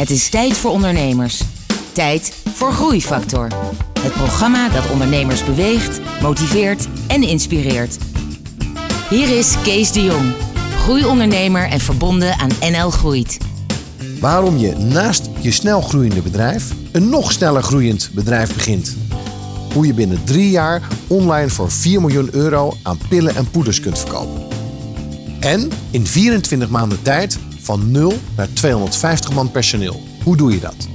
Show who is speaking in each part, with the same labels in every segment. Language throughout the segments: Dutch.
Speaker 1: Het is tijd voor ondernemers. Tijd voor Groeifactor. Het programma dat ondernemers beweegt, motiveert en inspireert. Hier is Kees de Jong, groeiondernemer en verbonden aan NL Groeit.
Speaker 2: Waarom je naast je snel groeiende bedrijf een nog sneller groeiend bedrijf begint. Hoe je binnen drie jaar online voor 4 miljoen euro aan pillen en poeders kunt verkopen. En in 24 maanden tijd van 0 naar 250 man personeel. Hoe doe je dat?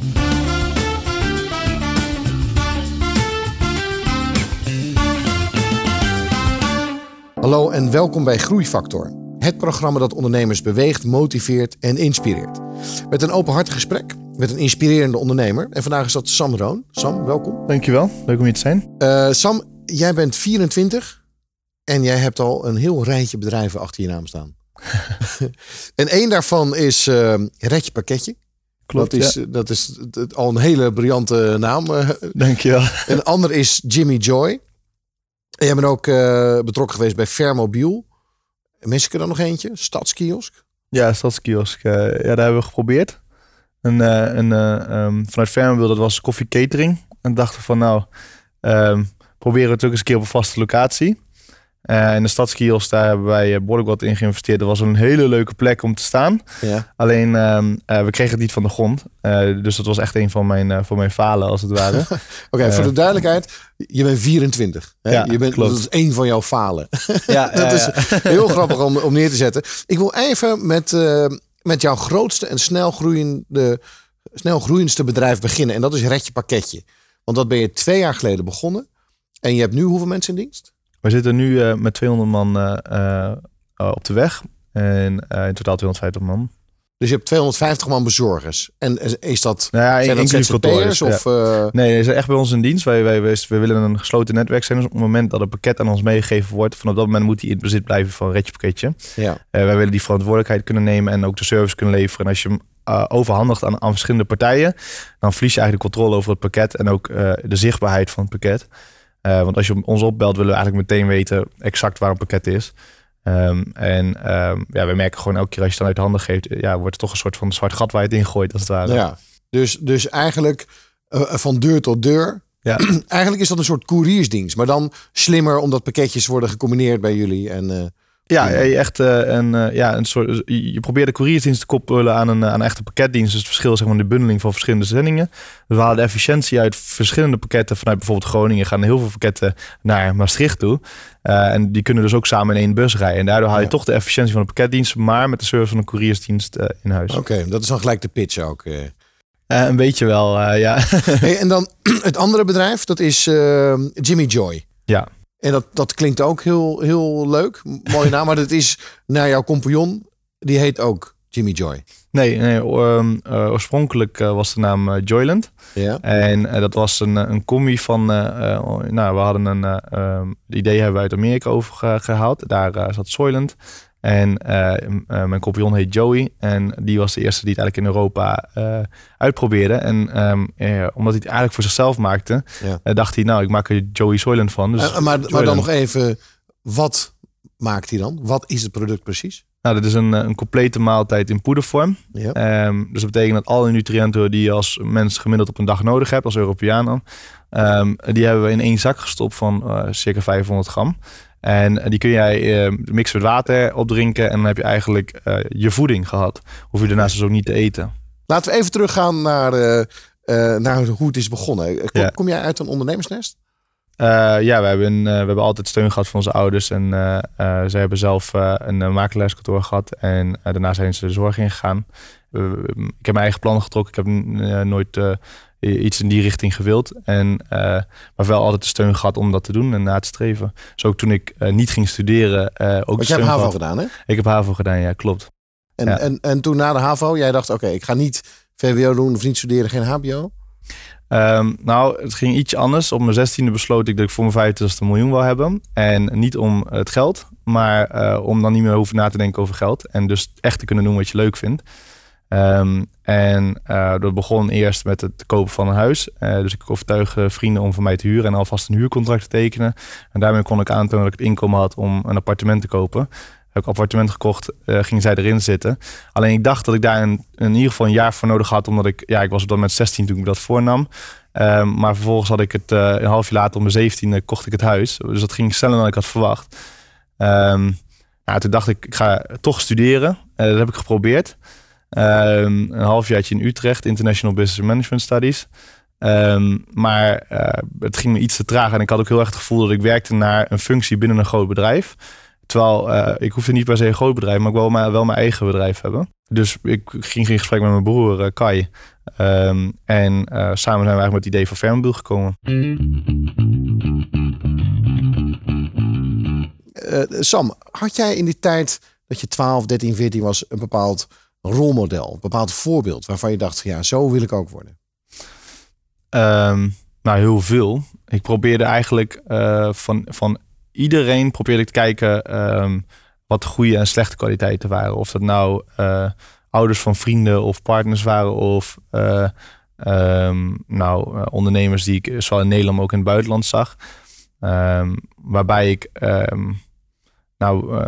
Speaker 2: Hallo en welkom bij Groeifactor. Het programma dat ondernemers beweegt, motiveert en inspireert. Met een openhartig gesprek met een inspirerende ondernemer. En vandaag is dat Sam Roon. Sam, welkom.
Speaker 3: Dankjewel, leuk om hier te zijn.
Speaker 2: Uh, Sam, jij bent 24 en jij hebt al een heel rijtje bedrijven achter je naam staan. en één daarvan is uh, Redje Pakketje.
Speaker 3: Klopt,
Speaker 2: dat is,
Speaker 3: ja.
Speaker 2: dat is al een hele briljante naam. Uh,
Speaker 3: Dankjewel.
Speaker 2: Een ander is Jimmy Joy. En jij bent ook uh, betrokken geweest bij Fermobiel. Mis ik er dan nog eentje? Stadskiosk?
Speaker 3: Ja, Stadskiosk. Uh, ja, daar hebben we geprobeerd. En, en um, vanuit Fermobiel, dat was koffie catering. En dachten van nou, um, proberen we het ook eens een keer op een vaste locatie. Uh, in de stadskiosk, daar hebben wij behoorlijk wat in geïnvesteerd. Dat was een hele leuke plek om te staan.
Speaker 2: Ja.
Speaker 3: Alleen, uh, we kregen het niet van de grond. Dus dat was echt een van mijn, van mijn falen, als het ware.
Speaker 2: Oké, okay, voor de duidelijkheid. Je bent 24. Hè?
Speaker 3: Ja,
Speaker 2: je bent,
Speaker 3: klopt.
Speaker 2: Dat is één van jouw falen.
Speaker 3: Ja,
Speaker 2: dat is heel grappig om, om neer te zetten. Ik wil even met, met jouw grootste en snel groeiende, snel groeiendste bedrijf beginnen. En dat is Redje Pakketje. Want dat ben je twee jaar geleden begonnen. En je hebt nu hoeveel mensen in dienst?
Speaker 3: We zitten nu uh, met 200 man uh, uh, op de weg. En in totaal 250 man.
Speaker 2: Dus je hebt 250 man bezorgers. En is dat,
Speaker 3: nou ja,
Speaker 2: zijn dat ZZP'ers?
Speaker 3: Ja.
Speaker 2: Of, ja.
Speaker 3: Nee, ze zijn echt bij ons in dienst. Wij, wij, wij, wij, willen een gesloten netwerk zijn. Dus op het moment dat een pakket aan ons meegegeven wordt... vanaf dat moment moet hij in bezit blijven van een Redje pakketje.
Speaker 2: Ja.
Speaker 3: wij willen die verantwoordelijkheid kunnen nemen... en ook de service kunnen leveren. En als je hem uh, overhandigt aan, aan, verschillende partijen... dan verlies je eigenlijk de controle over het pakket... en ook uh, de zichtbaarheid van het pakket. Uh, want als je ons opbelt, willen we eigenlijk meteen weten exact waar een pakket is. Um, en um, ja, we merken gewoon elke keer als je het dan uit de handen geeft, ja, wordt het toch een soort van zwart gat waar je het ingooit, als het ware.
Speaker 2: Ja, dus, dus eigenlijk uh, van deur tot deur.
Speaker 3: Ja.
Speaker 2: eigenlijk is dat een soort couriersdienst, maar dan slimmer omdat pakketjes worden gecombineerd bij jullie. En, uh,
Speaker 3: ja, echt uh, een, ja, een soort. Je probeert de couriersdienst te koppelen aan een, aan een echte pakketdienst. Dus het verschil zeg maar, de bundeling van verschillende zendingen. We halen de efficiëntie uit verschillende pakketten. Vanuit bijvoorbeeld Groningen gaan heel veel pakketten naar Maastricht toe. Uh, en die kunnen dus ook samen in één bus rijden. En daardoor haal je ja. toch de efficiëntie van de pakketdienst, maar met de service van een couriersdienst uh, in huis.
Speaker 2: Oké, okay, dat is dan gelijk de pitch ook. Uh.
Speaker 3: een beetje wel, ja.
Speaker 2: hey, en dan het andere bedrijf, dat is Jimmy Joy.
Speaker 3: Ja.
Speaker 2: En dat, dat klinkt ook heel, heel leuk. Mooie naam, maar dat is naar jouw compagnon. Die heet ook Jimmy Joy.
Speaker 3: Nee, nee um, uh, oorspronkelijk uh, was de naam uh, Joyland.
Speaker 2: Ja.
Speaker 3: En dat was een, een combi van... nou, we hadden een... Um, idee hebben we uit Amerika over gehaald. Daar zat Soylent. En mijn compagnon heet Joey. En die was de eerste die het eigenlijk in Europa uitprobeerde. En um, omdat hij het eigenlijk voor zichzelf maakte...
Speaker 2: Ja.
Speaker 3: dacht hij, nou, ik maak er Joey Soylent van. Dus
Speaker 2: maar, maar dan nog even... Wat maakt hij dan? Wat is het product precies?
Speaker 3: Nou, dit is een, een complete maaltijd in poedervorm.
Speaker 2: Ja.
Speaker 3: Um, dus dat betekent dat alle nutriënten die je als mens gemiddeld op een dag nodig hebt, als Europeaan dan, um, die hebben we in één zak gestopt van uh, circa 500 gram. En die kun jij uh, mixen met water opdrinken en dan heb je eigenlijk uh, je voeding gehad. Hoef je daarnaast dus ook niet te eten.
Speaker 2: Laten we even teruggaan naar, uh, naar hoe het is begonnen. Kom,
Speaker 3: Ja.
Speaker 2: kom jij uit een ondernemersnest?
Speaker 3: Ja, we hebben, we hebben altijd steun gehad van onze ouders. En zij hebben zelf een makelaarskantoor gehad. En daarna zijn ze de zorg ingegaan. ik heb mijn eigen plannen getrokken. Ik heb nooit iets in die richting gewild. En, maar wel altijd de steun gehad om dat te doen en na te streven. Dus ook toen ik niet ging studeren. ook
Speaker 2: Want je hebt HAVO
Speaker 3: gehad.
Speaker 2: gedaan, hè?
Speaker 3: Ik heb HAVO gedaan, ja, klopt.
Speaker 2: En,
Speaker 3: Ja.
Speaker 2: en, en toen na de HAVO, jij dacht, oké, ik ga niet VWO doen of niet studeren, geen HBO.
Speaker 3: Ehm, nou, het ging iets anders. Op mijn zestiende besloot ik dat ik voor mijn 25 een miljoen wil hebben. En niet om het geld, maar eh, om dan niet meer hoeven na te denken over geld. En dus echt te kunnen doen wat je leuk vindt. Ehm, en eh, dat begon eerst met het kopen van een huis. Eh, dus ik overtuigde vrienden om voor mij te huren en alvast een huurcontract te tekenen. En daarmee kon ik aantonen dat ik het inkomen had om een appartement te kopen. heb ik appartement gekocht, uh, ging zij erin zitten. Alleen ik dacht dat ik daar in ieder geval een jaar voor nodig had, omdat ik, ja, ik was op dat moment 16 toen ik dat voornam. Um, maar vervolgens had ik het uh, een half jaar later, om mijn 17e, kocht ik het huis. Dus dat ging sneller dan ik had verwacht. Um, nou, toen dacht ik, ik ga toch studeren. Uh, dat heb ik geprobeerd. Um, een halfjaartje in Utrecht, International Business Management Studies. Um, maar uh, het ging me iets te traag en ik had ook heel erg het gevoel dat ik werkte naar een functie binnen een groot bedrijf. Terwijl uh, ik hoefde niet per se een groot bedrijf, maar ik wil maar, wel mijn eigen bedrijf hebben. Dus ik ging in gesprek met mijn broer uh, Kai. Um, en samen zijn we eigenlijk met het idee van Fermobiel gekomen.
Speaker 2: Sam, had jij in die tijd dat je 12, 13, 14 was een bepaald rolmodel, een bepaald voorbeeld waarvan je dacht, ja, zo wil ik ook worden?
Speaker 3: Um, nou, heel veel. Ik probeerde eigenlijk uh, van, van iedereen probeerde ik te kijken um, wat de goede en slechte kwaliteiten waren. Of dat nou uh, ouders van vrienden of partners waren of uh, um, nou, ondernemers die ik zowel in Nederland ook in het buitenland zag. waarbij ik nou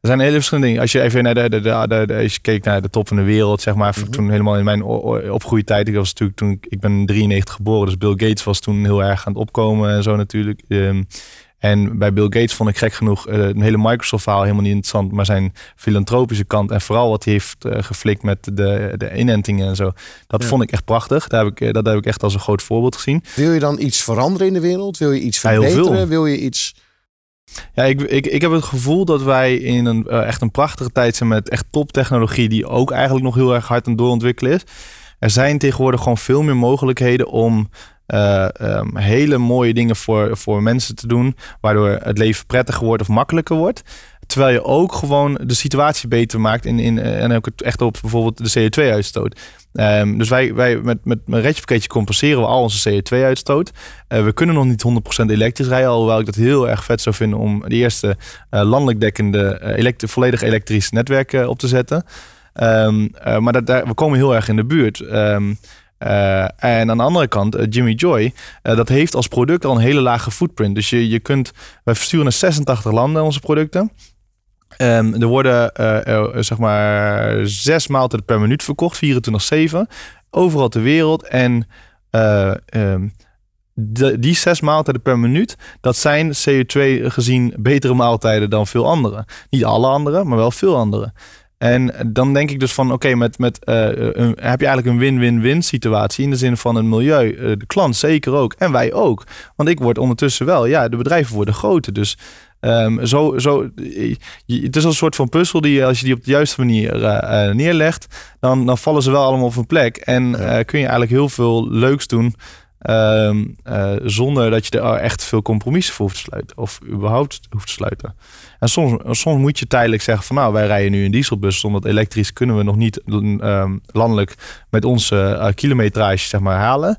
Speaker 3: er zijn hele verschillende dingen. Als je even naar de, de, de, de, als je keek naar de top van de wereld, zeg maar, mhm. toen helemaal in mijn opgroeitijd, ik was natuurlijk toen, ik ben in 93 geboren, dus Bill Gates was toen heel erg aan het opkomen en zo natuurlijk. Um, en bij Bill Gates vond ik gek genoeg uh, een hele Microsoft-verhaal helemaal niet interessant, maar zijn filantropische kant en vooral wat hij heeft uh, geflikt met de, de inentingen en zo. Dat vond ik echt prachtig. Daar heb ik, eh, dat heb ik echt als een groot voorbeeld gezien.
Speaker 2: Wil je dan iets veranderen in de wereld? Wil je iets verbeteren? Wil je iets
Speaker 3: ja, ik, ik, ik heb het gevoel dat wij in een uh, echt een prachtige tijd zijn met echt toptechnologie die ook eigenlijk nog heel erg hard aan doorontwikkelen is. Er zijn tegenwoordig gewoon veel meer mogelijkheden om uh, um, hele mooie dingen voor, voor mensen te doen, waardoor het leven prettiger wordt of makkelijker wordt. Terwijl je ook gewoon de situatie beter maakt in, in, en ook het echt op bijvoorbeeld de CO2-uitstoot. Um, dus wij, wij met, met een redje compenseren we al onze CO2-uitstoot. Uh, eh, we kunnen nog niet 100% elektrisch rijden, alhoewel ik dat heel erg vet zou vinden om de eerste uh, landelijk dekkende volledig elektrisch netwerk op te zetten. Um, maar dat, daar, we komen heel erg in de buurt. Um, en aan de andere kant, Jimmy Joy, dat heeft als product al een hele lage footprint. Dus je, je kunt, wij versturen naar 86 landen onze producten. Um, er worden uh, zeg maar zes maaltijden per minuut verkocht, 24-7, overal ter wereld. En um, de, die zes maaltijden per minuut, dat zijn CO2 gezien betere maaltijden dan veel andere. Niet alle andere, maar wel veel andere. En dan denk ik dus van, oké, met, met, heb je eigenlijk een win-win-win situatie in de zin van het milieu, de klant zeker ook en wij ook. Want ik word ondertussen wel, ja, de bedrijven worden groter. Dus Um, zo, zo, het is een soort van puzzel die als je die op de juiste manier uh, neerlegt, dan, dan vallen ze wel allemaal op een plek. En uh, kun je eigenlijk heel veel leuks doen. Um, uh, zonder dat je er echt veel compromissen voor hoeft te sluiten. Of überhaupt hoeft te sluiten. En soms, soms moet je tijdelijk zeggen van nou, wij rijden nu een dieselbus. Omdat elektrisch kunnen we nog niet um, landelijk met onze kilometrage zeg maar halen.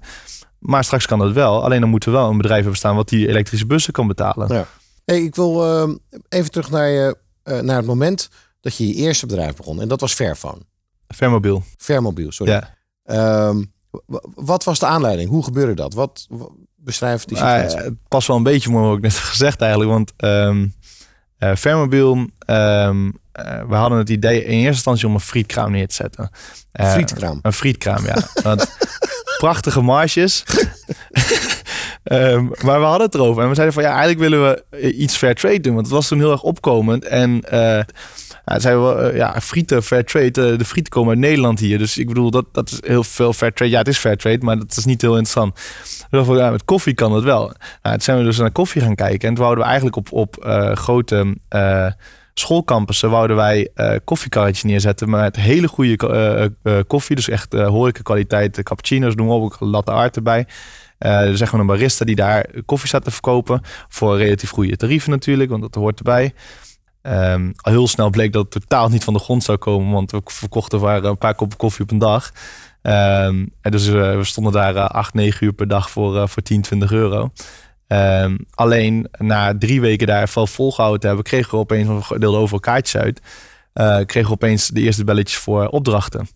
Speaker 3: Maar straks kan dat wel. Alleen dan moeten we wel een bedrijf hebben staan wat die elektrische bussen kan betalen. Ja.
Speaker 2: Hey, ik wil uh, even terug naar, je, uh, naar het moment dat je je eerste bedrijf begon. En dat was Fairphone.
Speaker 3: Fairmobiel.
Speaker 2: Fairmobiel, sorry. Ja. Um, wat was de aanleiding? Hoe gebeurde dat? Wat, beschrijft die
Speaker 3: ah, situatie? Uh, het past wel een beetje mooi wat ik net gezegd eigenlijk. Want um, uh, Fairmobiel, um, we hadden het idee in eerste instantie om een frietkraam neer te zetten.
Speaker 2: Frietkraam?
Speaker 3: Een frietkraam, ja. Prachtige marges. Um, maar we hadden het erover en we zeiden van ja, eigenlijk willen we eh, iets fair trade doen. Want het was toen heel erg opkomend. En uh, zeiden we, uh, ja, frieten, fair trade. de frieten komen uit Nederland hier. Dus ik bedoel, dat, dat is heel veel fair trade. Ja, het is fair trade, maar dat is niet heel interessant. We van, ja, met koffie kan dat wel. Nou, toen zijn we dus naar koffie gaan kijken. En toen wouden we eigenlijk op, op grote schoolcampussen wouden wij uh, koffiekarretjes neerzetten met hele goede uh, koffie. Dus echt horeca kwaliteit, cappuccino's doen we ook, latte art erbij. Uh, dus zeg maar een barista die daar koffie staat te verkopen. Voor relatief goede tarieven natuurlijk, want dat hoort erbij. Um, al heel snel bleek dat het totaal niet van de grond zou komen, want we verkochten waren een paar koppen koffie op een dag. Um, en dus uh, we stonden daar uh, 8, 9 uur per dag voor, uh, voor 10, 20 euro. Um, alleen na drie weken daar vol volgehouden te hebben, kregen we opeens, we deelden over kaartjes uit, kregen we opeens de eerste belletjes voor opdrachten.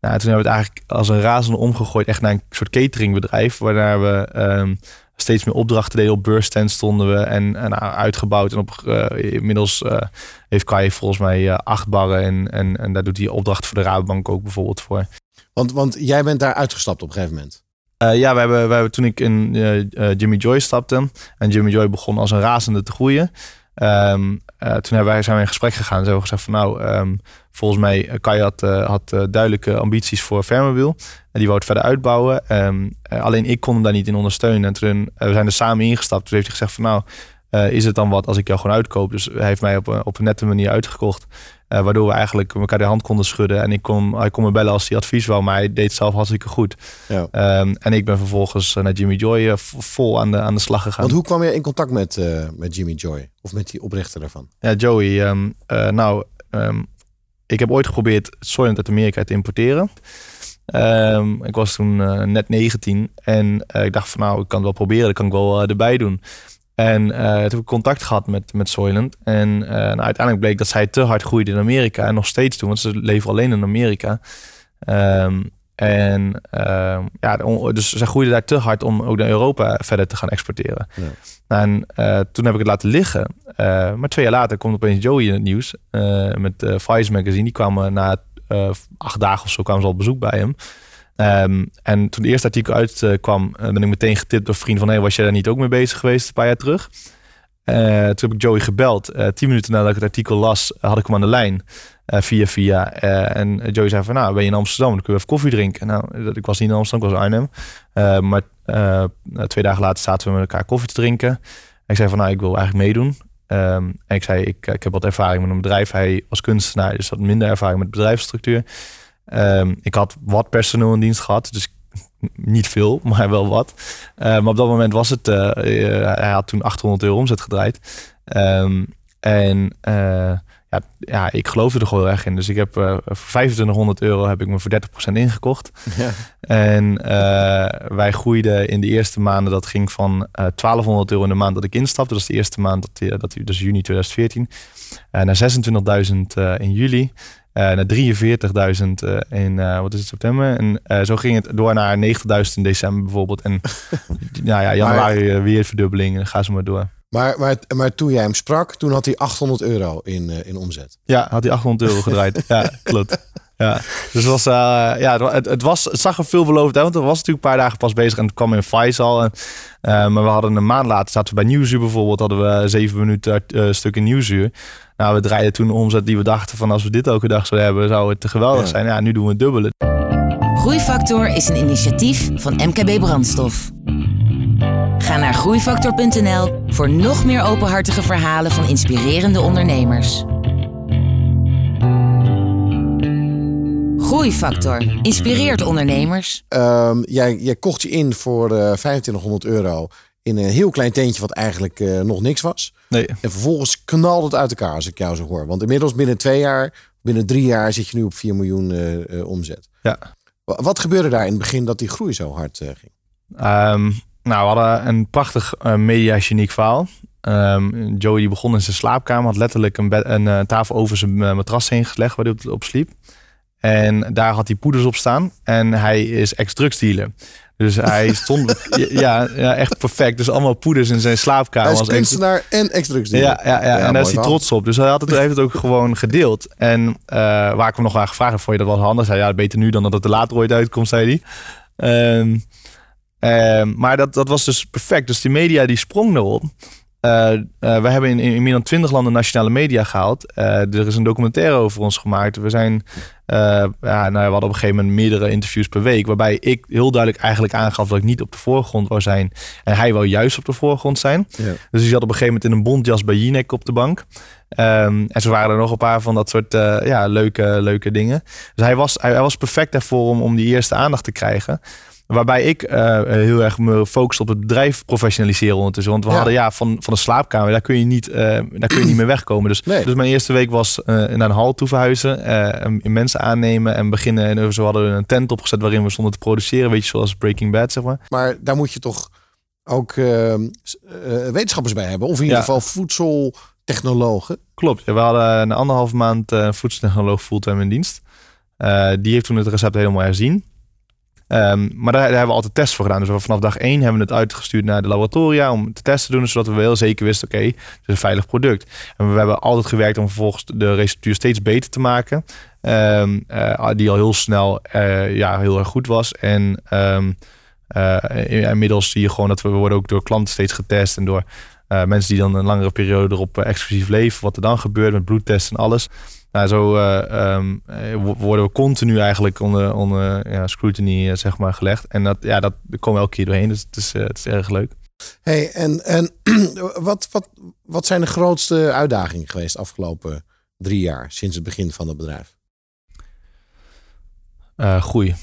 Speaker 3: Nou, toen hebben we het eigenlijk als een razende omgegooid echt naar een soort cateringbedrijf. Waarna we um, steeds meer opdrachten deden. Op beursstand stonden we en, en uitgebouwd. En op, inmiddels heeft Kai volgens mij acht barren. En, en, en daar doet hij opdrachten voor de Rabobank ook bijvoorbeeld voor.
Speaker 2: Want, want jij bent daar uitgestapt op een gegeven moment.
Speaker 3: ja, we hebben, we hebben toen ik in Jimmy Joy stapte en Jimmy Joy begon als een razende te groeien. Um, toen hebben wij, zijn we in gesprek gegaan en hebben gezegd van nou, um, volgens mij eh, Kai had, uh, had duidelijke ambities voor Fermobiel. En die wou het verder uitbouwen. Um, alleen ik kon hem daar niet in ondersteunen. En toen we zijn er samen ingestapt. Toen heeft hij gezegd van nou, is het dan wat als ik jou gewoon uitkoop? Dus hij heeft mij op een nette manier uitgekocht. Uh, waardoor we eigenlijk elkaar de hand konden schudden. En ik kon, hij kon me bellen als hij advies wou, maar hij deed het zelf hartstikke goed. Ja. Um, en ik ben vervolgens uh, naar Jimmy Joy uh, vol aan de, aan de slag gegaan.
Speaker 2: Want hoe kwam je in contact met, met Jimmy Joy? Of met die oprichter daarvan?
Speaker 3: Ja, Joey. Um, nou, um, ik heb ooit geprobeerd Soylent uit Amerika te importeren. ik was toen net 19 en ik dacht van nou, ik kan het wel proberen, dat kan ik wel erbij doen. En uh, toen heb ik contact gehad met, met Soylent. En uh, nou, uiteindelijk bleek dat zij te hard groeide in Amerika. En nog steeds doen, want ze leven alleen in Amerika. Um, en uh, ja, dus ze groeiden daar te hard om ook naar Europa verder te gaan exporteren. Ja. En uh, toen heb ik het laten liggen. maar twee jaar later komt opeens Joey in het nieuws. met Vice Magazine. Die kwamen na acht dagen of zo kwamen ze al op bezoek bij hem. Um, en toen het eerste artikel uitkwam, uh, ben ik meteen getipt door vriend van... Hey, was jij daar niet ook mee bezig geweest een paar jaar terug? Uh, toen heb ik Joey gebeld. Uh, tien minuten nadat ik het artikel las, had ik hem aan de lijn. via via. en Joey zei van, nou, ben je in Amsterdam? Dan kun je even koffie drinken. Nou, ik was niet in Amsterdam, ik was in Arnhem. maar twee dagen later zaten we met elkaar koffie te drinken. En ik zei van, nou, ik wil eigenlijk meedoen. Um, en ik zei, ik, ik heb wat ervaring met een bedrijf. Hij was kunstenaar, dus had minder ervaring met bedrijfsstructuur. Um, ik had wat personeel in dienst gehad, dus niet veel, maar wel wat. Uh, maar op dat moment was het, uh, hij had toen 800 euro omzet gedraaid. Um, en ja, ja, ik geloofde er gewoon heel erg in. Dus ik heb voor 2500 euro heb ik me voor 30% ingekocht. Ja. En wij groeiden in de eerste maanden, dat ging van 1200 euro in de maand dat ik instapte. Dat is de eerste maand, dat, dat, dus juni 2014. naar 26.000 in juli. Uh, naar 43.000 uh, in, uh, wat is het, september. En uh, zo ging het door naar 90.000 in december bijvoorbeeld. En nou ja, januari maar, weer verdubbeling en ga ze maar door.
Speaker 2: Maar, maar, maar toen jij hem sprak, toen had hij 800 euro in, in omzet.
Speaker 3: Ja, had hij 800 euro gedraaid. ja, klopt. Ja, dus het, was, ja, het, het, was, het zag er veelbelovend uit, want het was natuurlijk een paar dagen pas bezig en het kwam in Faisal. En, maar we hadden een maand later, zaten we bij Nieuwsuur bijvoorbeeld, hadden we zeven minuten stuk in Nieuwsuur. Nou, we draaiden toen omzet die we dachten van als we dit elke dag zouden hebben, zou het te geweldig zijn. Ja, nu doen we het dubbele.
Speaker 1: Groeifactor is een initiatief van MKB Brandstof. Ga naar groeifactor.nl voor nog meer openhartige verhalen van inspirerende ondernemers. Groeifactor inspireert ondernemers.
Speaker 2: Um, jij, jij kocht je in voor uh, eh, 2500 euro in een heel klein tentje wat eigenlijk uh, nog niks was.
Speaker 3: Nee.
Speaker 2: En vervolgens knalde het uit elkaar als ik jou zo hoor. Want inmiddels binnen twee jaar, binnen drie jaar zit je nu op 4 miljoen uh, omzet.
Speaker 3: Ja.
Speaker 2: Wat gebeurde daar in het begin dat die groei zo hard ging?
Speaker 3: Um, nou, we hadden een prachtig media geniek verhaal. Um, Joey die begon in zijn slaapkamer, had letterlijk een, bed, een tafel over zijn matras heen gelegd waar hij op, sliep. En daar had hij poeders op staan. En hij is ex-drugsdealer. Dus hij stond, ja, ja, echt perfect. Dus allemaal poeders in zijn slaapkamer.
Speaker 2: Hij is kunstenaar en extra
Speaker 3: ja, ja, ja, ja, en daar is hij trots op. Dus hij had het, heeft het ook gewoon gedeeld. En uh, waar ik hem nog aan gevraagd heb, vond je dat wel handig? Zei ja, beter nu dan dat het er later ooit uitkomt, zei hij. Um, um, maar dat, dat was dus perfect. Dus die media die sprong erop. Uh, uh, we hebben in, in, meer dan twintig landen nationale media gehaald. Uh, er is een documentaire over ons gemaakt. We zijn, ja, nou, we hadden op een gegeven moment meerdere interviews per week. Waarbij ik heel duidelijk eigenlijk aangaf dat ik niet op de voorgrond wou zijn. En hij wou juist op de voorgrond zijn. Ja. Dus hij zat op een gegeven moment in een bontjas bij Jinek op de bank. Um, en zo waren er nog een paar van dat soort ja, leuke, leuke dingen. Dus hij was, hij, hij was perfect daarvoor om, om die eerste aandacht te krijgen. Waarbij ik uh, heel erg me focus op het bedrijf professionaliseren ondertussen. Want we hadden ja, van, van de slaapkamer, daar kun je niet, uh, daar kun je niet meer wegkomen. Dus, nee. dus mijn eerste week was uh, naar een hal toe verhuizen. en mensen aannemen en beginnen. En zo hadden we een tent opgezet waarin we stonden te produceren. Weet je, zoals Breaking Bad, zeg maar.
Speaker 2: Maar daar moet je toch ook wetenschappers bij hebben. Of in ieder geval voedseltechnologen.
Speaker 3: Klopt. Ja, we hadden een anderhalf maand voedseltechnoloog fulltime in dienst. die heeft toen het recept helemaal herzien. Ehm, maar daar, hebben we altijd tests voor gedaan. Dus we vanaf dag één hebben we het uitgestuurd naar de laboratoria om te testen te doen, zodat we wel zeker wisten, oké, het is een veilig product. En we hebben altijd gewerkt om vervolgens de receptuur steeds beter te maken. Um, uh, die al heel snel uh, ja, heel erg goed was. En um, uh, inmiddels zie je gewoon dat we, we worden ook door klanten steeds getest en door mensen die dan een langere periode erop exclusief leven, wat er dan gebeurt met bloedtesten en alles. Nou, zo um, worden we continu eigenlijk onder, onder ja, scrutiny zeg maar, gelegd. En dat, ja, dat komen we elke keer doorheen. Dus het is, het is erg leuk.
Speaker 2: Hey, en, en wat, wat, wat zijn de grootste uitdagingen geweest afgelopen drie jaar sinds het begin van het bedrijf?
Speaker 3: Uh, groei.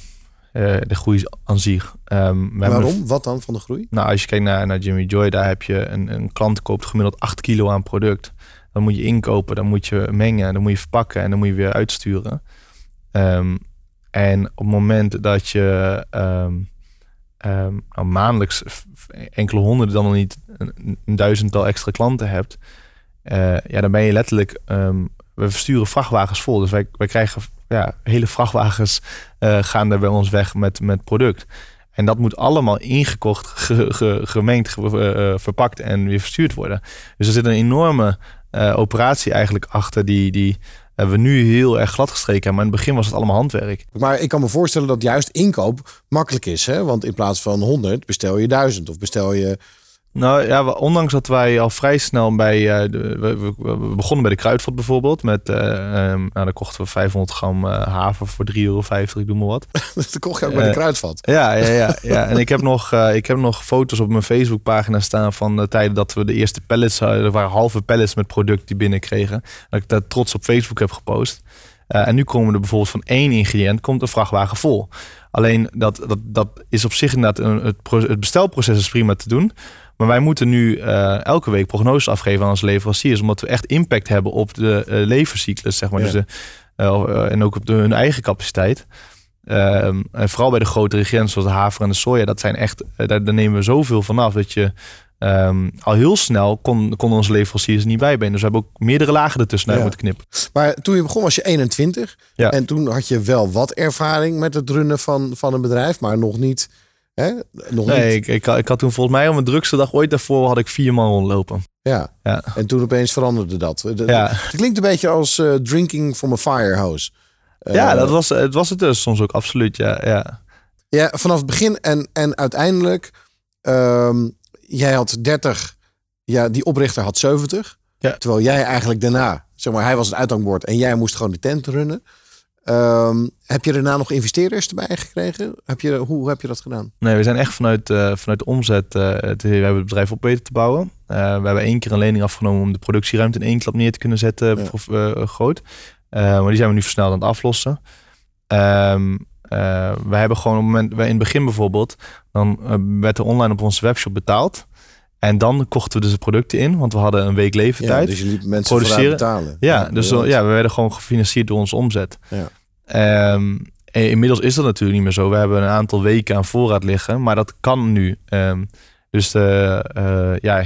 Speaker 3: Uh, de groei aan zich. Um,
Speaker 2: Waarom? Wat dan van de groei?
Speaker 3: Nou, als je kijkt naar, naar Jimmy Joy, daar heb je een, een klant koopt gemiddeld 8 kilo aan product. Dan moet je inkopen, dan moet je mengen, dan moet je verpakken en dan moet je weer uitsturen. Um, en op het moment dat je um, nou, maandelijks enkele honderden, dan nog niet een, duizendtal extra klanten hebt, uh, ja, dan ben je letterlijk. we versturen vrachtwagens vol. Dus wij, wij krijgen ja, hele vrachtwagens uh, gaan er bij ons weg met, met product. En dat moet allemaal ingekocht, ge, ge, gemengd, uh, verpakt en weer verstuurd worden. Dus er zit een enorme uh, operatie eigenlijk achter die, die we nu heel erg glad gestreken hebben. Maar in het begin was het allemaal handwerk.
Speaker 2: Maar ik kan me voorstellen dat juist inkoop makkelijk is. Hè? Want in plaats van 100 bestel je 1000 of bestel je
Speaker 3: nou ja, ondanks dat wij al vrij snel bij. Uh, de, we, we, begonnen bij de kruidvat bijvoorbeeld. Met, uh, um, nou, dan kochten we 500 gram uh, haver voor 3,50 euro, ik doe maar wat.
Speaker 2: dat kocht je ook bij de kruidvat.
Speaker 3: Ja, ja, ja, ja. en ik heb, nog, ik heb nog foto's op mijn Facebookpagina staan van de tijden dat we de eerste pallets hadden. Er waren halve pallets met product die binnenkregen. Dat ik daar trots op Facebook heb gepost. En nu komen er bijvoorbeeld van één ingrediënt komt een vrachtwagen vol. Alleen dat, dat, dat is op zich inderdaad een, het, het bestelproces is prima te doen. Maar wij moeten nu uh, elke week prognoses afgeven aan onze leveranciers. Omdat we echt impact hebben op de uh, levenscyclus, zeg maar. Dus de, en ook op de, hun eigen capaciteit. Ehm, en vooral bij de grote ingrediënten zoals de haver en de soja. Dat zijn echt, daar, daar, nemen we zoveel vanaf dat je... Um, al heel snel kon, kon onze leveranciers niet bijbenen. Dus we hebben ook meerdere lagen ertussen ja. moeten knippen.
Speaker 2: Maar toen je begon was je 21. Ja. En toen had je wel wat ervaring met het runnen van, van een bedrijf. Maar nog niet Hè?
Speaker 3: Nog nee, niet. Ik, ik, ik, had toen volgens mij op mijn drukste dag ooit daarvoor had ik vier man rondlopen.
Speaker 2: Ja. ja. En toen opeens veranderde dat. Ja. Het klinkt een beetje als uh, drinking from a fire hose.
Speaker 3: Uh, ja, dat was, het was het dus soms ook absoluut. Ja, ja.
Speaker 2: ja vanaf het begin en, en uiteindelijk. Um, jij had 30. Ja, die oprichter had 70. Ja. Terwijl jij eigenlijk daarna, zeg maar, hij was het uithangbord en jij moest gewoon de tent runnen. Um, heb je daarna nog investeerders erbij gekregen? Heb je, hoe heb je dat gedaan?
Speaker 3: Nee, we zijn echt vanuit, uh, vanuit de omzet. Uh, we hebben het bedrijf op weten te bouwen. Uh, we hebben één keer een lening afgenomen om de productieruimte in één klap neer te kunnen zetten. Ja. groot. maar die zijn we nu versneld aan het aflossen. Um, we hebben gewoon op het moment, in het begin bijvoorbeeld, dan werd er online op onze webshop betaald. En dan kochten we dus de producten in, want we hadden een week leeftijd.
Speaker 2: Ja, dus je liet mensen produceren. betalen.
Speaker 3: Ja, dus ja, we werden gewoon gefinancierd door onze omzet. Ja. Um, inmiddels is dat natuurlijk niet meer zo. We hebben een aantal weken aan voorraad liggen, maar dat kan nu. Um, dus de, uh, ja, uh,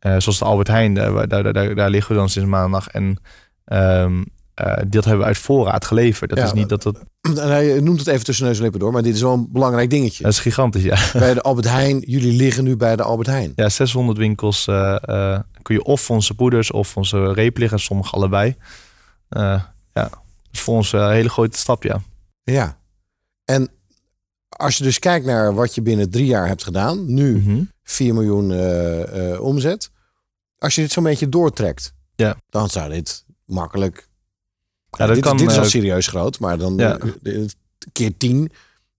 Speaker 3: zoals de Albert Heijn, daar, daar, daar, daar, liggen we dan sinds maandag. En um, uh, dat hebben we uit voorraad geleverd. Dat is niet dat dat.
Speaker 2: Hij noemt het even tussen neus en lippen door, maar dit is wel een belangrijk dingetje.
Speaker 3: Dat is gigantisch, ja.
Speaker 2: Bij de Albert Heijn, jullie liggen nu bij de Albert Heijn.
Speaker 3: Ja, 600 winkels uh, uh, kun je of onze poeders of onze reep liggen, sommige allebei. ja, dat is voor ons een hele grote stap, ja.
Speaker 2: Ja, en als je dus kijkt naar wat je binnen drie jaar hebt gedaan, nu mm -hmm. 4 miljoen omzet. Als je dit zo'n beetje doortrekt, ja. dan zou dit makkelijk ja, dat dit, kan, dit is al eh, serieus groot, maar dan ja. keer tien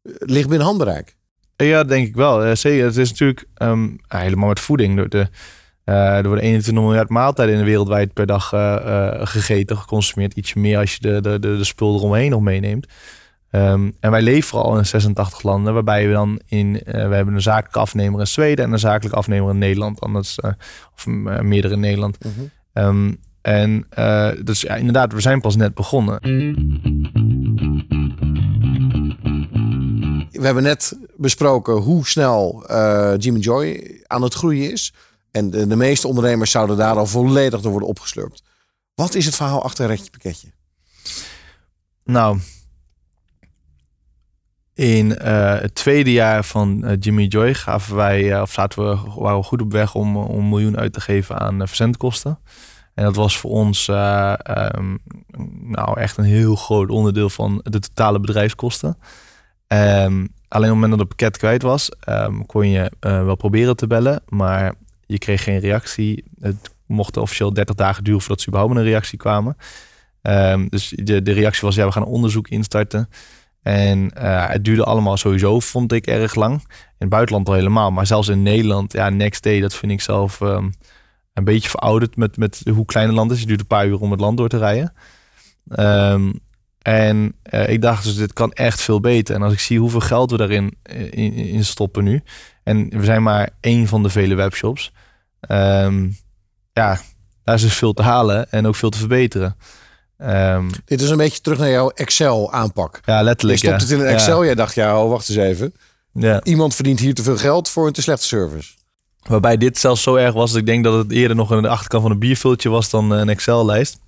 Speaker 2: eh, ligt binnen handbereik.
Speaker 3: Ja, denk ik wel. Zeker. Het is natuurlijk um, helemaal met voeding. De, de, uh, er worden 21 miljard maaltijden in de wereldwijd per dag uh, uh, gegeten, geconsumeerd. Ietsje meer als je de, de, de, de spul eromheen nog meeneemt. Um, en wij leveren al in 86 landen, waarbij we dan in, we hebben een zakelijke afnemer in Zweden en een zakelijke afnemer in Nederland, anders, of meerdere in Nederland. Mhm. um, en uh, dus ja, inderdaad, we zijn pas net begonnen.
Speaker 2: We hebben net besproken hoe snel uh, Jimmy Joy aan het groeien is. En de, de, meeste ondernemers zouden daar al volledig door worden opgeslurpt. Wat is het verhaal achter Retje Pakketje?
Speaker 3: Nou, In eh, het tweede jaar van eh, Jimmy Joy gaven wij, eh, of zaten we, waren we goed op weg om, om een miljoen uit te geven aan verzendkosten. En dat was voor ons ehm, nou echt een heel groot onderdeel van de totale bedrijfskosten. Um, alleen op het moment dat het pakket kwijt was, um, kon je wel proberen te bellen, maar je kreeg geen reactie. Het mocht officieel 30 dagen duren voordat ze überhaupt een reactie kwamen. dus de, de reactie was, ja, we gaan een onderzoek instarten. En uh, het duurde allemaal sowieso, vond ik, erg lang. In het buitenland al helemaal. Maar zelfs in Nederland, ja, next day, dat vind ik zelf een beetje verouderd met, met hoe klein het land is. Het duurt een paar uur om het land door te rijden. Um, en uh, ik dacht dus, dit kan echt veel beter. En als ik zie hoeveel geld we daarin eh, in, in stoppen nu. En we zijn maar één van de vele webshops. Um, ja, daar is dus veel te halen en ook veel te verbeteren.
Speaker 2: Um, Dit is een beetje terug naar jouw Excel aanpak.
Speaker 3: Ja, letterlijk.
Speaker 2: Je stopt het in een Excel. Ja. Jij dacht, ja, oh, wacht eens even. Ja. Iemand verdient hier te veel geld voor een te slechte service.
Speaker 3: Waarbij dit zelfs zo erg was dat ik denk dat het eerder nog aan de achterkant van een biervultje was dan een Excel-lijst.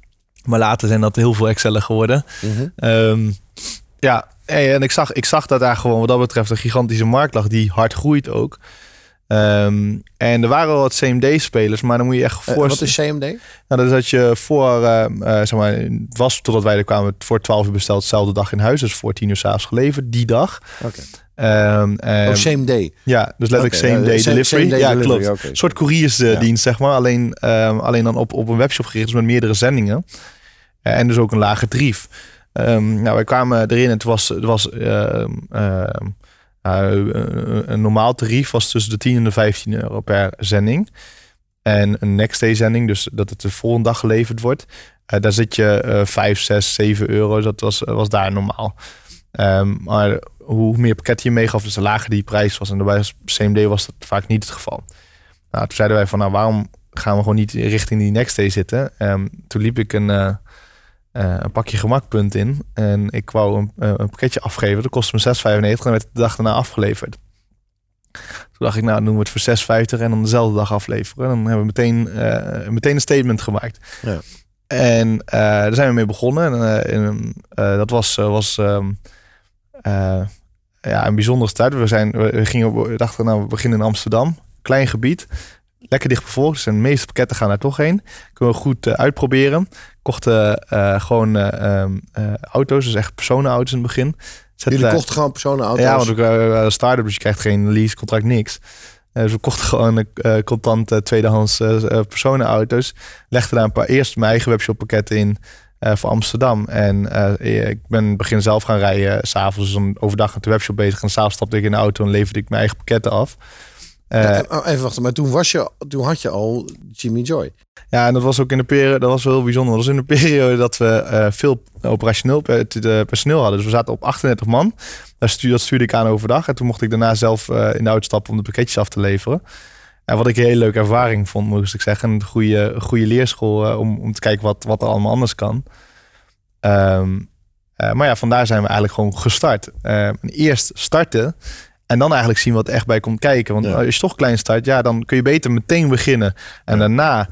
Speaker 3: Maar later zijn dat heel veel Excel'en geworden. Mm -hmm. um, ja, en ik zag, ik zag dat daar gewoon wat dat betreft een gigantische markt lag die hard groeit ook. Um, en er waren wel wat CMD-spelers, maar dan moet je echt
Speaker 2: voor. Uh, wat is CMD?
Speaker 3: Nou, dat is dat je voor, uh, uh, zeg maar, was totdat wij er kwamen, voor 12 uur besteld, dezelfde dag in huis, dus voor 10 uur s'avonds geleverd, die dag.
Speaker 2: Oké. Okay. Um,
Speaker 3: oh,
Speaker 2: same day.
Speaker 3: Ja, dus letterlijk okay, same day ja, delivery. Same day ja, delivery, klopt. Okay. Een soort couriersdienst, ja. zeg maar. Alleen, um, alleen dan op, op een webshop gericht, dus met meerdere zendingen. en dus ook een lager tarief. Nou, wij kwamen erin en het was, het was uh, een normaal tarief was tussen de 10 en de 15 euro per zending. En een next day zending, dus dat het de volgende dag geleverd wordt. Daar zit je uh, 5, 6, 7 euro. Dat was, was daar normaal. Um, maar hoe meer pakket je meegaf, dus de lager die prijs was. En bij CMD was dat vaak niet het geval. Nou, toen zeiden wij van, nou, waarom gaan we gewoon niet richting die next day zitten? Um, toen liep ik een uh, een pakje gemakpunt in. En ik wou een, uh, een pakketje afgeven. Dat kostte me 6,95 en werd de dag daarna afgeleverd. Toen dacht ik, nou doen we het voor 6,50 en dan dezelfde dag afleveren. Dan hebben we meteen, meteen een statement gemaakt. Ja. En daar zijn we mee begonnen. En, dat was, was um, ja, een bijzondere start. We, zijn, we, gingen, we dachten, nou, we beginnen in Amsterdam. Klein gebied lekker dicht bevolkt. Dus de meeste pakketten gaan daar toch heen. Kunnen we goed uh, uitproberen. Kochten uh, gewoon uh, auto's, dus echt personenauto's in het begin.
Speaker 2: Jullie kochten gewoon personenauto's?
Speaker 3: Ja, want we waren start-up, dus je krijgt geen lease, contract, niks. dus we kochten gewoon contant tweedehands personenauto's. Legden daar een paar eerst mijn eigen webshop pakketten in. Voor Amsterdam. En ik ben begin zelf gaan rijden. S'avonds dus dan overdag met de webshop bezig. En s'avonds stapte ik in de auto en leverde ik mijn eigen pakketten af.
Speaker 2: Uh, even wachten, maar toen, was je, toen had je al Jimmy Joy.
Speaker 3: Ja, en dat was ook in de periode, dat was wel heel bijzonder. Dat was in de periode dat we uh, veel operationeel personeel hadden. Dus we zaten op 38 man. Dat stuurde, dat stuurde ik aan overdag. En toen mocht ik daarna zelf uh, in de auto stappen om de pakketjes af te leveren. En wat ik een hele leuke ervaring vond, moest ik zeggen. Een goede, goede leerschool om, om te kijken wat, wat er allemaal anders kan. Um, maar ja, vandaar zijn we eigenlijk gewoon gestart. eerst starten en dan eigenlijk zien wat echt bij komt kijken. Want als je toch klein start, ja, dan kun je beter meteen beginnen. En daarna uh,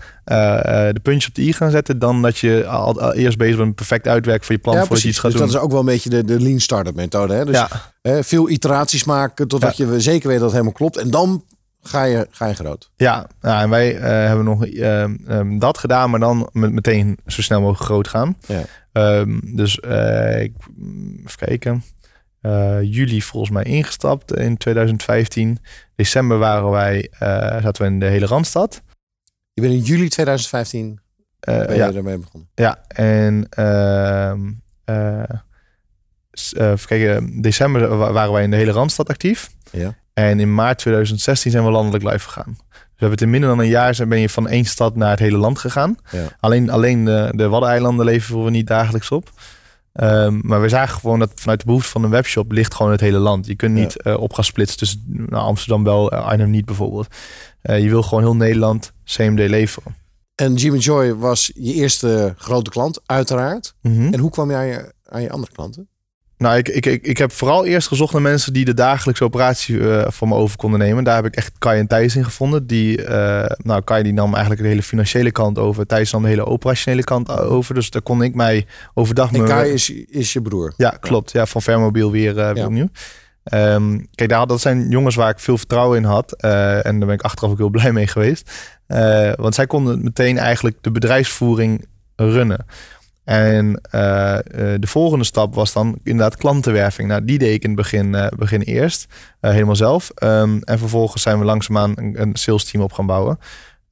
Speaker 3: de puntjes op de i gaan zetten. Dan dat je al, al eerst bezig bent perfect uitwerken voor je plan. Ja, voor je iets gaat
Speaker 2: dus
Speaker 3: doen.
Speaker 2: dat is ook wel een beetje de, de lean startup methode. Hè? Dus hè, veel iteraties maken totdat je zeker weet dat het helemaal klopt. En dan ga je, ga je groot.
Speaker 3: Ja, ja en wij uh, hebben nog uh, um, dat gedaan, maar dan met meteen zo snel mogelijk groot gaan. Ja. Um, dus ik, even kijken uh, juli volgens mij ingestapt in 2015. December waren wij, uh, zaten we in de hele Randstad.
Speaker 2: Je bent in juli 2015 uh, ben ja. je ermee begonnen?
Speaker 3: Ja, en ehm, even kijken, december waren wij in de hele Randstad actief. Ja. En in maart 2016 zijn we landelijk live gegaan. Dus we hebben het in minder dan een jaar zijn ben je van één stad naar het hele land gegaan. Ja. Alleen, alleen de, de Waddeneilanden leveren we niet dagelijks op. Um, maar we zagen gewoon dat vanuit de behoefte van een webshop ligt gewoon het hele land. Je kunt niet ja. uh, op gaan splitsen tussen nou, Amsterdam wel, uh, Arnhem niet bijvoorbeeld. Uh, je wil gewoon heel Nederland CMD leveren.
Speaker 2: En Jimmy Joy was je eerste grote klant, uiteraard. Mm -hmm. En hoe kwam je aan je andere klanten?
Speaker 3: Nou, ik, ik, ik, ik heb vooral eerst gezocht naar mensen die de dagelijkse operatie uh, voor me over konden nemen. Daar heb ik echt Kai en Thijs in gevonden. Die, uh, nou, Kai die nam eigenlijk de hele financiële kant over. Thijs nam de hele operationele kant over. Dus daar kon ik mij overdag...
Speaker 2: En Kai is, is je broer?
Speaker 3: Ja, klopt. Ja, van Vermobiel weer, uh, weer ja. opnieuw. Ehm, kijk, daar, dat zijn jongens waar ik veel vertrouwen in had. Eh, en daar ben ik achteraf ook heel blij mee geweest. Want zij konden meteen eigenlijk de bedrijfsvoering runnen. En de volgende stap was dan inderdaad klantenwerving. Nou, die deed ik in het begin, begin eerst, helemaal zelf. Um, en vervolgens zijn we langzaamaan een, een sales team op gaan bouwen.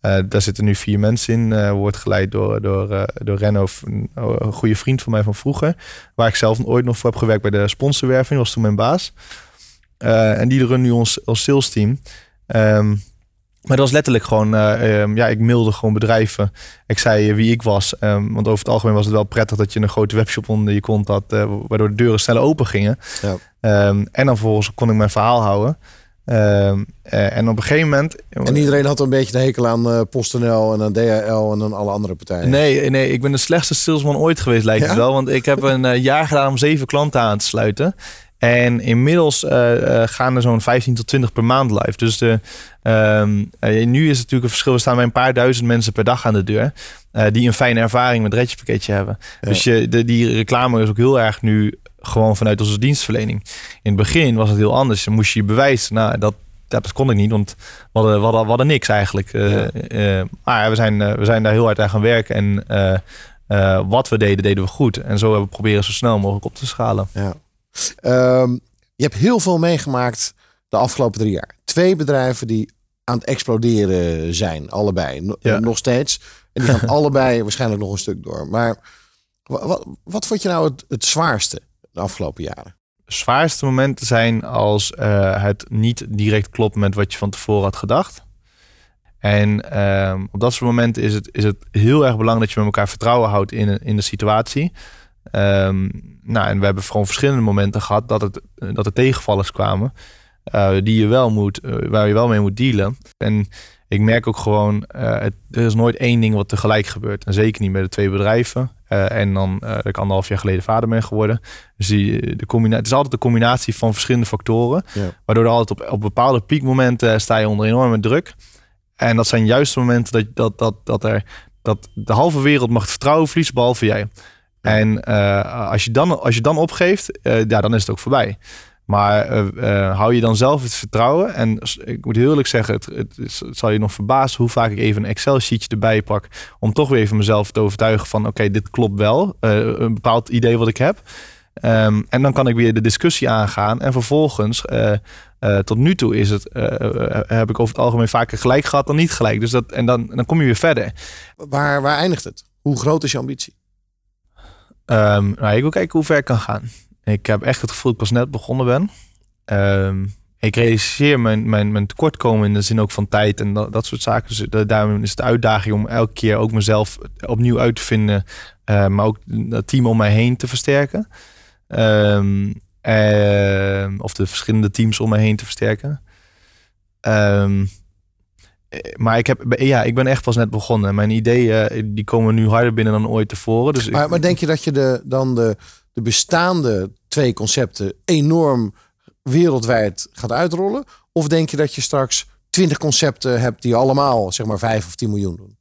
Speaker 3: Daar zitten nu vier mensen in. Wordt geleid door, door, door Renno, een, goede vriend van mij van vroeger. Waar ik zelf ooit nog voor heb gewerkt bij de sponsorwerving. was toen mijn baas. en die runnen nu ons, ons sales team. Um, maar dat was letterlijk gewoon, um, ja, ik mailde gewoon bedrijven. Ik zei wie ik was. Um, want over het algemeen was het wel prettig dat je een grote webshop onder je kont had. waardoor de deuren sneller open gingen. Ja. en dan vervolgens kon ik mijn verhaal houden. Ehm, eh, en op een gegeven moment.
Speaker 2: En iedereen had een beetje de hekel aan PostNL en aan DHL en aan alle andere partijen.
Speaker 3: Nee, nee, ik ben de slechtste salesman ooit geweest, lijkt het wel. Want ik heb een jaar gedaan om zeven klanten aan te sluiten. En inmiddels gaan er zo'n 15 tot 20 per maand live. Dus de, um, nu is het natuurlijk een verschil. Er staan bij een paar duizend mensen per dag aan de deur. die een fijne ervaring met Redje pakketje hebben. Dus je, de, die reclame is ook heel erg nu gewoon vanuit onze dienstverlening. In het begin was het heel anders. Dan moest je je bewijzen. Nou, dat, dat kon ik niet, want we hadden, we hadden, we hadden niks eigenlijk. Uh, maar we zijn, we zijn daar heel hard aan gaan werken. En wat we deden, deden we goed. En zo hebben we proberen zo snel mogelijk op te schalen.
Speaker 2: Ja. Um, je hebt heel veel meegemaakt de afgelopen drie jaar. Twee bedrijven die aan het exploderen zijn, allebei. Ja. Nog steeds. En die gaan allebei waarschijnlijk nog een stuk door. Maar wat, wat vond je nou het, het zwaarste? de afgelopen jaren?
Speaker 3: Zwaarste momenten zijn als uh, het niet direct klopt met wat je van tevoren had gedacht. En uh, op dat soort momenten is het, is het heel erg belangrijk dat je met elkaar vertrouwen houdt in, in de situatie. Um, nou, en we hebben gewoon verschillende momenten gehad dat, het, dat er tegenvallers kwamen. Uh, die je wel moet, uh, waar je wel mee moet dealen. En ik merk ook gewoon, het, er is nooit één ding wat tegelijk gebeurt. En zeker niet met de twee bedrijven. En dan uh, ik anderhalf jaar geleden vader ben geworden. Dus die, de combinatie, het is altijd een combinatie van verschillende factoren. Ja. Waardoor er altijd op, op bepaalde piekmomenten sta je onder enorme druk. En dat zijn juist de momenten dat, dat, dat, dat, er, dat de halve wereld mag vertrouwen verliezen, behalve jij. En uh, als, je dan, als je dan opgeeft, ja, dan is het ook voorbij. Maar uh, hou je dan zelf het vertrouwen? En ik moet heel eerlijk zeggen, het, het, zal je nog verbazen hoe vaak ik even een Excel-sheetje erbij pak. Om toch weer even mezelf te overtuigen van oké, dit klopt wel. Een bepaald idee wat ik heb. Um, en dan kan ik weer de discussie aangaan. En vervolgens, uh, tot nu toe is het, heb ik over het algemeen vaker gelijk gehad dan niet gelijk. Dus dat, en dan, dan kom je weer verder.
Speaker 2: Waar, waar eindigt het? Hoe groot is je ambitie?
Speaker 3: Um, nou, ik wil kijken hoe ver ik kan gaan. Ik heb echt het gevoel dat ik pas net begonnen ben. Um, ik realiseer mijn, mijn, mijn tekortkomen in de zin ook van tijd en dat, soort zaken. Dus daarom is het uitdaging om elke keer ook mezelf opnieuw uit te vinden. Uh, maar ook het team om mij heen te versterken. Um, uh, of de verschillende teams om mij heen te versterken. Um, maar ik, heb, ja, ik ben echt pas net begonnen. Mijn ideeën die komen nu harder binnen dan ooit tevoren. Dus
Speaker 2: maar, maar denk je dat je de, dan de, de bestaande twee concepten enorm wereldwijd gaat uitrollen? Of denk je dat je straks twintig concepten hebt die allemaal zeg maar 5 of 10 miljoen doen?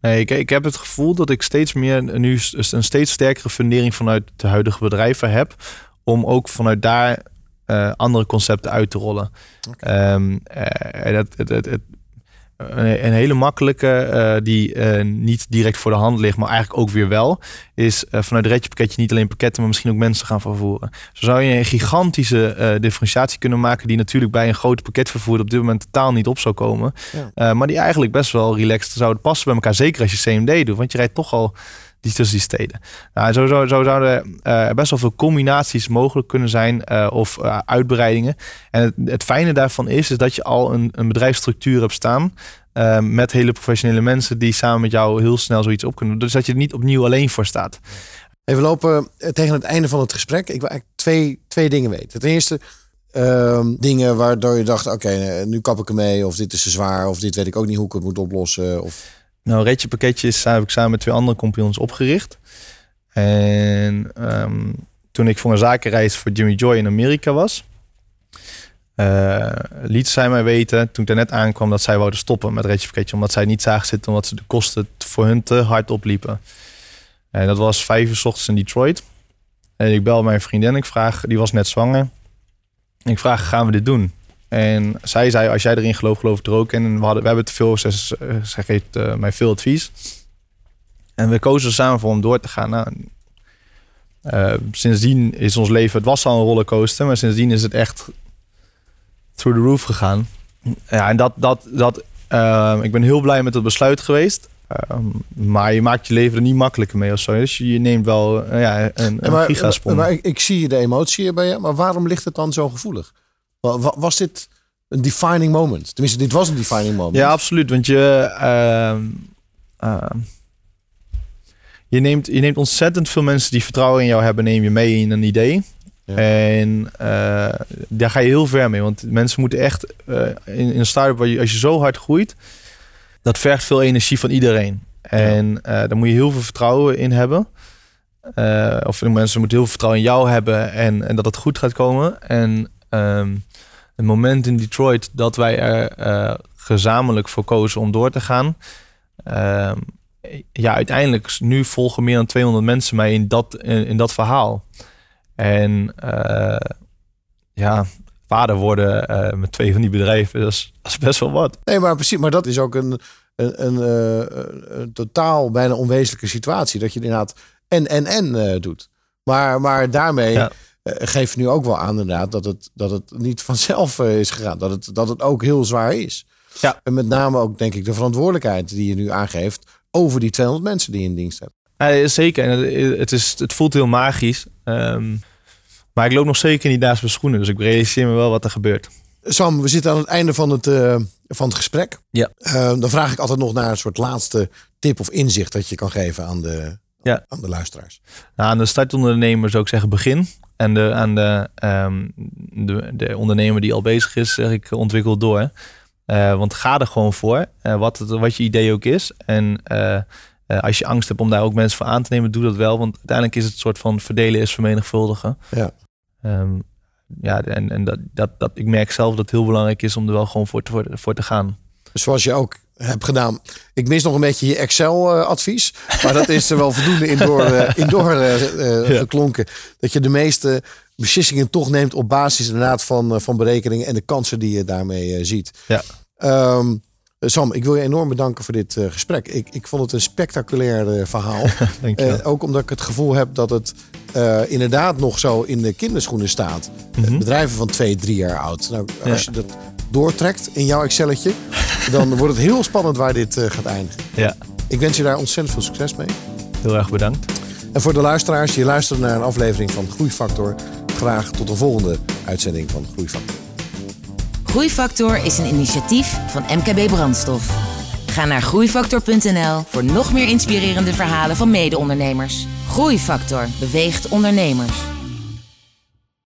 Speaker 3: Nee, ik, ik heb het gevoel dat ik steeds meer nu een steeds sterkere fundering vanuit de huidige bedrijven heb. Om ook vanuit daar uh, andere concepten uit te rollen. Okay. Um, uh, dat, het, het, het, een, hele makkelijke, uh, die uh, niet direct voor de hand ligt, maar eigenlijk ook weer wel, is uh, vanuit het Redje pakketje niet alleen pakketten, maar misschien ook mensen gaan vervoeren. Zo zou je een gigantische differentiatie kunnen maken, die natuurlijk bij een grote pakketvervoer op dit moment totaal niet op zou komen. Ja. maar die eigenlijk best wel relaxed zouden passen bij elkaar. Zeker als je CMD doet, want je rijdt toch al die tussen die steden. Nou, zo, zo, zo zouden uh, best wel veel combinaties mogelijk kunnen zijn uh, of uh, uitbreidingen. En het, het, fijne daarvan is, is dat je al een, een bedrijfsstructuur hebt staan. met hele professionele mensen die samen met jou heel snel zoiets op kunnen. Dus dat je er niet opnieuw alleen voor staat.
Speaker 2: Even lopen tegen het einde van het gesprek. Ik wil eigenlijk twee, twee dingen weten. Ten eerste, ehm, dingen waardoor je dacht: oké, nu kap ik ermee, of dit is te zwaar, of dit weet ik ook niet hoe ik het moet oplossen. Of...
Speaker 3: Nou, Retje Pakketjes heb ik samen met twee andere compagnons opgericht. En um, toen ik voor een zakenreis voor Jimmy Joy in Amerika was, uh, liet zij mij weten, toen ik net aankwam, dat zij wouden stoppen met Retje Pakketje. Omdat zij niet zagen zitten, omdat ze de kosten voor hun te hard opliepen. En dat was vijf uur s ochtends in Detroit. En ik bel mijn vriendin, ik vraag, die was net zwanger. Ik vraag, gaan we dit doen? En zij zei, als jij erin gelooft, geloof ik er ook in. En we, hadden, we hebben te veel, zij geeft uh, mij veel advies. En we kozen samen voor om door te gaan. Nou, uh, sindsdien is ons leven, het was al een rollercoaster, maar sindsdien is het echt through the roof gegaan. Ja, en dat, dat, dat, uh, ik ben heel blij met het besluit geweest. Um, maar je maakt je leven er niet makkelijker mee of zo. Dus je neemt wel ja, een, een
Speaker 2: maar,
Speaker 3: gigasprong.
Speaker 2: Maar ik, ik, zie de emotie bij je. Maar waarom ligt het dan zo gevoelig? Was dit een defining moment? Tenminste, dit was een defining moment.
Speaker 3: Ja, absoluut. Want je, uh, je, neemt, je neemt ontzettend veel mensen die vertrouwen in jou hebben, neem je mee in een idee. Ja. En uh, daar ga je heel ver mee. Want mensen moeten echt uh, in, in, een start-up waar je, als je zo hard groeit, dat vergt veel energie van iedereen. En uh, daar moet je heel veel vertrouwen in hebben. of mensen moeten heel veel vertrouwen in jou hebben en, en dat het goed gaat komen. En um, het moment in Detroit dat wij er gezamenlijk voor kozen om door te gaan. Um, ja, uiteindelijk, nu volgen meer dan 200 mensen mij in dat, in, in dat verhaal. En uh, ja, vader worden uh, met twee van die bedrijven, dat is, dat is, best wel wat.
Speaker 2: Nee, maar precies, maar dat is ook een, een, een, een totaal bijna onwezenlijke situatie. Dat je inderdaad en en en doet. Maar, maar daarmee ja. Geef je nu ook wel aan inderdaad dat het, dat het niet vanzelf is gegaan. Dat het, dat het ook heel zwaar is.
Speaker 3: Ja.
Speaker 2: En met name ook denk ik de verantwoordelijkheid die je nu aangeeft over die 200 mensen die je in dienst hebt.
Speaker 3: Ja, zeker. En het, is, het voelt heel magisch. Um, maar ik loop nog zeker niet naast mijn schoenen. Dus ik realiseer me wel wat er gebeurt.
Speaker 2: Sam, we zitten aan het einde van het, uh, van het gesprek.
Speaker 3: Ja.
Speaker 2: Uh, dan vraag ik altijd nog naar een soort laatste tip of inzicht dat je kan geven aan de,
Speaker 3: ja.
Speaker 2: aan de luisteraars.
Speaker 3: Nou, aan de startondernemer zou ik zeggen begin. En de, aan de, um, de, de ondernemer die al bezig is, zeg ik ontwikkel door. Uh, want ga er gewoon voor, uh, wat, het, wat je idee ook is. En uh, als je angst hebt om daar ook mensen voor aan te nemen, doe dat wel. Want uiteindelijk is het een soort van verdelen is vermenigvuldigen.
Speaker 2: Ja.
Speaker 3: Um, ja, en, en dat, dat, dat, ik merk zelf dat het heel belangrijk is om er wel gewoon voor te, voor, voor te gaan.
Speaker 2: Zoals je ook hebt gedaan. Ik mis nog een beetje je Excel-advies. maar dat is er wel voldoende in door, in door ja. geklonken. Dat je de meeste beslissingen toch neemt op basis inderdaad van, van berekeningen en de kansen die je daarmee ziet.
Speaker 3: Ja.
Speaker 2: Um, Sam, ik wil je enorm bedanken voor dit uh, gesprek. Ik, ik vond het een spectaculair uh, verhaal.
Speaker 3: uh,
Speaker 2: ook omdat ik het gevoel heb dat het inderdaad nog zo in de kinderschoenen staat. -hmm. bedrijven van twee, drie jaar oud. Nou, als ja. je dat doortrekt in jouw Excelletje, dan wordt het heel spannend waar dit gaat eindigen.
Speaker 3: Ja.
Speaker 2: Ik wens je daar ontzettend veel succes mee.
Speaker 3: Heel erg bedankt.
Speaker 2: En voor de luisteraars, je luistert naar een aflevering van Groeifactor. Graag tot de volgende uitzending van Groeifactor.
Speaker 1: Groeifactor is een initiatief van MKB Brandstof. Ga naar groeifactor.nl voor nog meer inspirerende verhalen van mede-ondernemers. Groeifactor beweegt ondernemers.